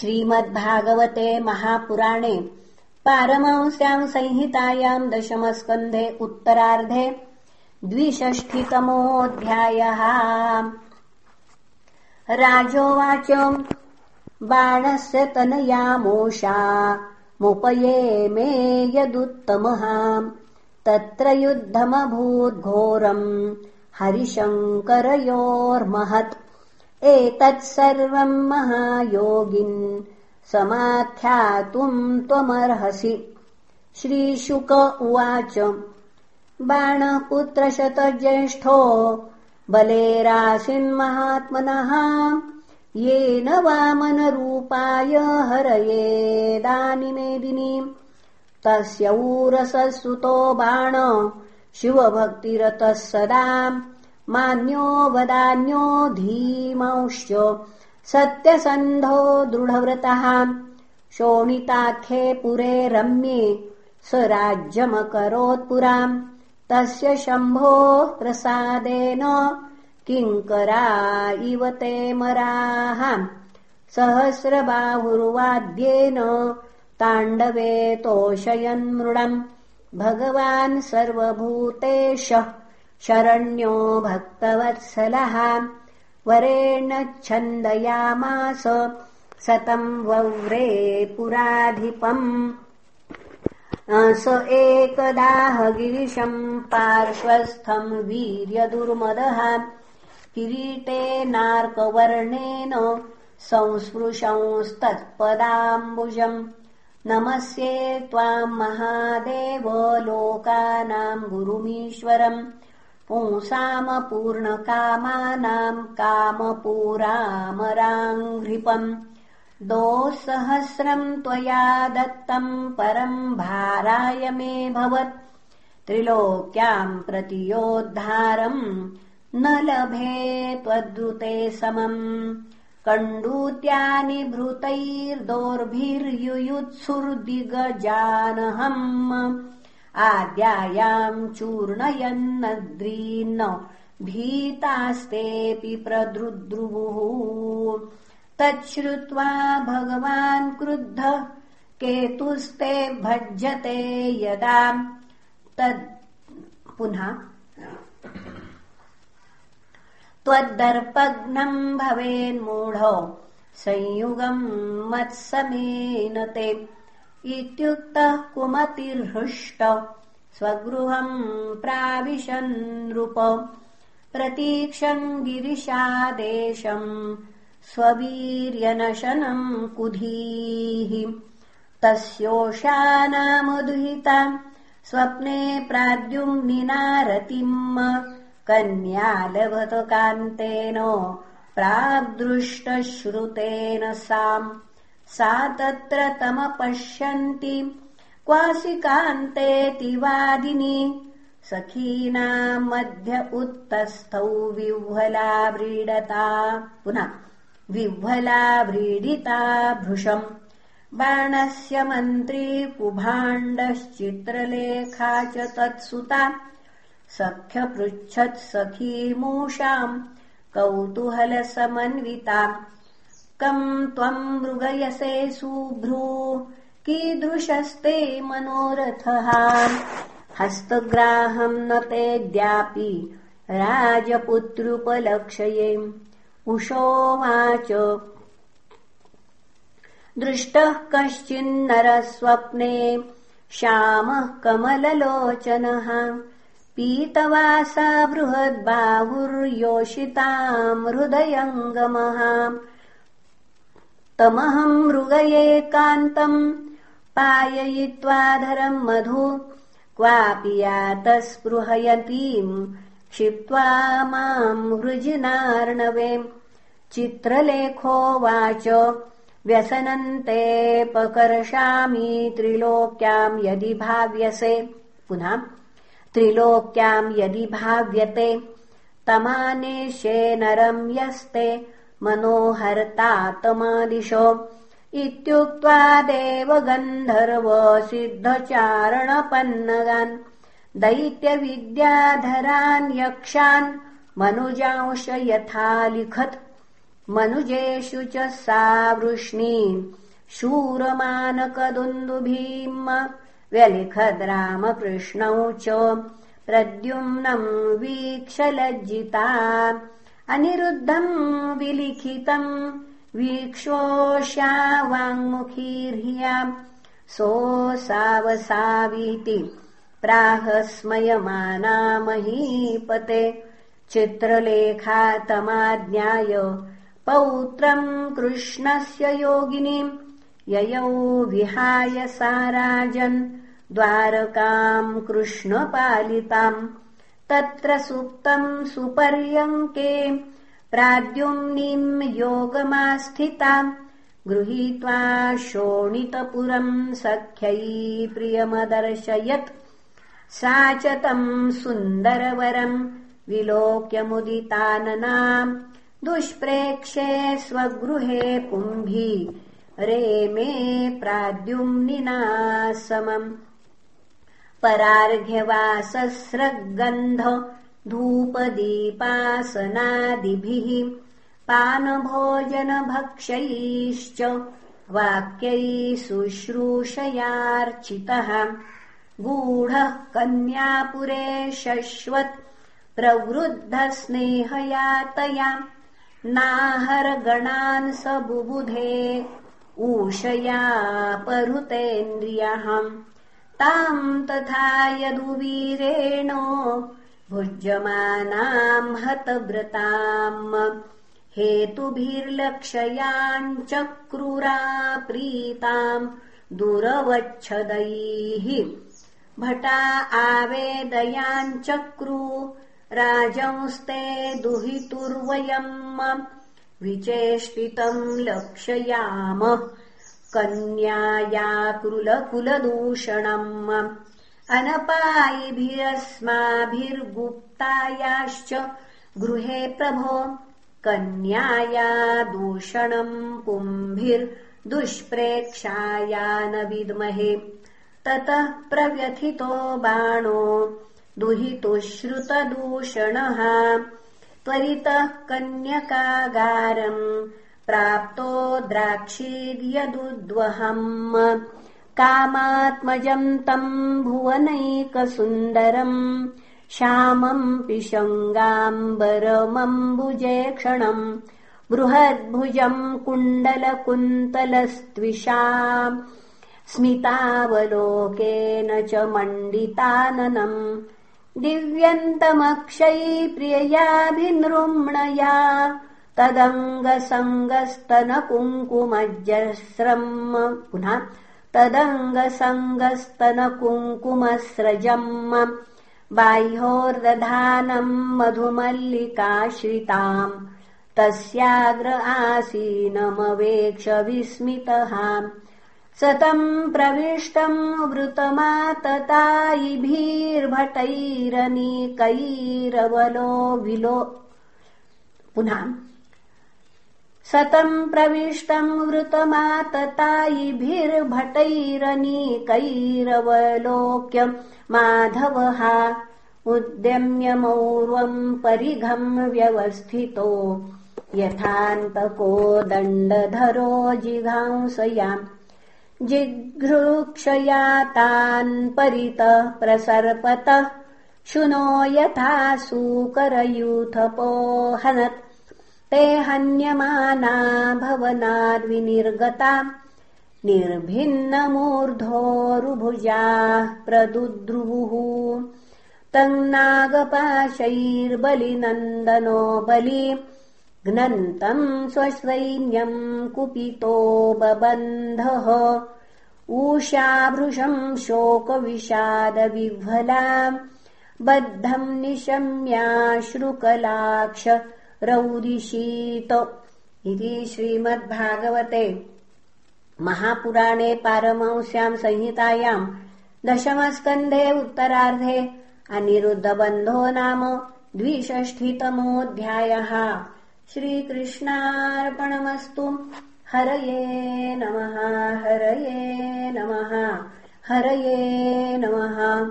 श्रीमद्भागवते महापुराणे पारमांस्याम् संहितायाम् दशमस्कन्धे उत्तरार्धे द्विषष्ठितमोऽध्यायः। राजोवाच बाणस्य तनयामोषा मुपये मे यदुत्तमः। तत्र युद्धमभूद्घोरम् हरिशङ्करयोर्महत् एतत्सर्वम् महायोगिन् समाख्यातुम् त्वमर्हसि। श्रीशुक उवाच बाणपुत्रशतज्येष्ठो बलेरासिन्महात्मनः येन वामनरूपाय हरयेदानिमेदिनीम् तस्य ऊरससुतो बाण शिवभक्तिरतः सदा मान्यो वदान्यो धीमांश्च सत्यसन्धो दृढव्रतः। शोणिताख्ये पुरे रम्ये स राज्यमकरोत्पुराम् तस्य शम्भो प्रसादेन किङ्करा इव ते मराः। सहस्रबाहुर्वाद्येन ताण्डवे तोषयन्मृडम् भगवान् सर्वभूतेशः शरण्यो भक्तवत्सलः। वरेण छन्दयामास सतम् वव्रे पुराधिपम्। स एकदाह गिरिशम् पार्श्वस्थम् वीर्यदुर्मदः। किरीटेनार्कवर्णेन संस्पृशंस्तत्पदाम्बुजम्। नमस्ये त्वाम् महादेव लोकानाम् गुरुमीश्वरम् पुंसामपूर्णकामानाम् कामपूरामराङ्घ्रिपम् दोःसहस्रम् त्वया दत्तम् परम् भाराय मे भवत्। त्रिलोक्याम् प्रतियोद्धारम् न लभे त्वद्रुते समम् कण्डूत्यानि भृतैर्दोर्भिर्युयुत्सुर्दिगजानहम् आद्यायाम् चूर्णयन्नद्रीन्न भीतास्तेऽपि प्रदृद्रुवुः तच्छ्रुत्वा भगवान् क्रुद्धः केतुस्ते भज्यते यदा तद् पुनः त्वद्दर्पघ्नम् भवेन्मूढो संयुगम् मत्समेन ते इत्युक्तः कुमतिर्हृष्ट। स्वगृहम् प्राविशन्नृप प्रतीक्षम् गिरिशादेशम् स्ववीर्यनशनम् कुधीः। तस्योषानामदुहिता। स्वप्ने प्राद्युम्निनारतिम्। कन्यालभत कान्तेन प्रादृष्टश्रुतेन साम् सा तत्र तमपश्यन्ति। क्वासि कान्तेति वादिनी। सखीनाम् मध्य उत्तस्थौ विह्वला व्रीडता। पुनः विह्वला व्रीडिता भृशम्। बाणस्य मन्त्री कुभाण्डश्चित्रलेखा च तत्सुता। सख्यपृच्छत्सखीमूषाम् कौतूहलसमन्विता कम् त्वम् मृगयसे सुभ्रू कीदृशस्ते मनोरथः। हस्तग्राहम् न तेऽद्यापि राजपुत्रुपलक्षये। उषोवाच दृष्टः कश्चिन्नरस्वप्ने श्यामः कमललोचनः। पीतवासा बृहद्बाहुर्योषिताम् हृदयङ्गमः तमहम् मृगये कान्तम् पाययित्वाधरम् मधु क्वापि यातस्पृहयतीम् क्षिप्त्वा माम् हृजिनार्णवे। चित्रलेखोवाच व्यसनन्तेऽपकर्षामि त्रिलोक्याम् यदि भाव्यसे। पुनः त्रिलोक्याम् यदि भाव्यते तमानेशे नरम् यस्ते मनोहर्तातमादिशो। इत्युक्त्वा सिद्धचारणपन्नगान् दैत्यविद्याधरान् यक्षान् मनुजांश यथा लिखत् मनुजेषु च सा वृष्णी शूरमानकदुन्दुभीम् व्यलिखद्रामकृष्णौ च प्रद्युम्नम् वीक्षलज्जिता अनिरुद्धम् विलिखितम्। वीक्षोष्या वाङ्मुखीर्ह्या सोऽसावसावीति प्राहस्मयमाना महीपते चित्रलेखातमाज्ञाय पौत्रम् कृष्णस्य योगिनीम्। ययौ विहाय सा राजन् द्वारकाम् कृष्णपालिताम् तत्र सुप्तम् सुपर्यङ्के प्राद्युम्निम् योगमास्थिताम् गृहीत्वा शोणितपुरम् सख्यै प्रियमदर्शयत्। सा च तम् सुन्दरवरम् विलोक्यमुदिताननाम् दुष्प्रेक्षे स्वगृहे पुम्भी रेमे प्राद्युम्निना समम् परार्घ्यवासस्रगन्ध धूपदीपासनादिभिः पानभोजनभक्षैश्च वाक्यैः शुश्रूषयार्चितः गूढः कन्यापुरे शश्वत् प्रवृद्धस्नेहयातया नाहरगणान् स बुबुधे ऊषया परुतेन्द्रियहम् ताम् तथा यदुवीरेण भुज्यमानाम् हतव्रताम्। हेतुभिर्लक्षयाञ्चक्रुरा प्रीताम् दुरवच्छदैः। भटा आवेदयाञ्चक्रु राजंस्ते दुहितुर्वयम्। विचेष्टितम् लक्षयाम कन्यायाकृलकुलदूषणम्। अनपायिभिरस्माभिर्गुप्तायाश्च गृहे प्रभो कन्याया दूषणम् पुम्भिर्दुष्प्रेक्षाया न विद्महे ततः प्रव्यथितो बाणो दुहितुश्रुतदूषणः। त्वरितः कन्यकागारम् प्राप्तो द्राक्षीर्यदुद्वहम्। कामात्मजम् तम् भुवनैकसुन्दरम्। श्यामम् पिशङ्गाम्बरमम्बुजे क्षणम्। बृहद्भुजम् कुण्डलकुन्तलस्त्विषा। स्मितावलोकेन च मण्डिताननम्। दिव्यन्तमक्षै प्रिययाभिनृम्णया तदङ्गसङ्गस्तनकुङ्कुमजस्रम् पुनः तदङ्गसङ्गस्तनकुङ्कुमस्रजम्। बाह्योर्दधानम् मधुमल्लिकाश्रिताम्। तस्याग्र आसीनमवेक्ष विस्मितः। सतम् प्रविष्टम् वृतमाततायिभिर्भटैरनीकैरवलो विलो। पुनः सतम् प्रविष्टम् वृतमाततायिभिर्भटैरनीकैरवलोक्य माधवः उद्यम्यमौर्वम् परिघम् व्यवस्थितो यथान्तको दण्डधरो जिघांसयाम् जिघृक्षया तान् परितः प्रसर्पतः शुनो यथा सूकरयूथपोहनत् ते हन्यमाना भवनाद्विनिर्गता। निर्भिन्नमूर्धोरुभुजाः प्रदुद्रुवुः। तन्नागपाशैर्बलिनन्दनो बलि घ्नन्तम् स्वसैन्यम् कुपितो बबन्धः। ऊषाभृशम् शोकविषादविह्वला। बद्धम् निशम्याश्रुकलाक्ष इति श्रीमद्भागवते महापुराणे पारमंस्याम् संहितायाम् दशमस्कन्धे उत्तरार्धे अनिरुद्धबन्धो नाम द्विषष्ठितमोऽध्यायः। श्रीकृष्णार्पणमस्तु। हरये नमः हरये नमः हरये नमः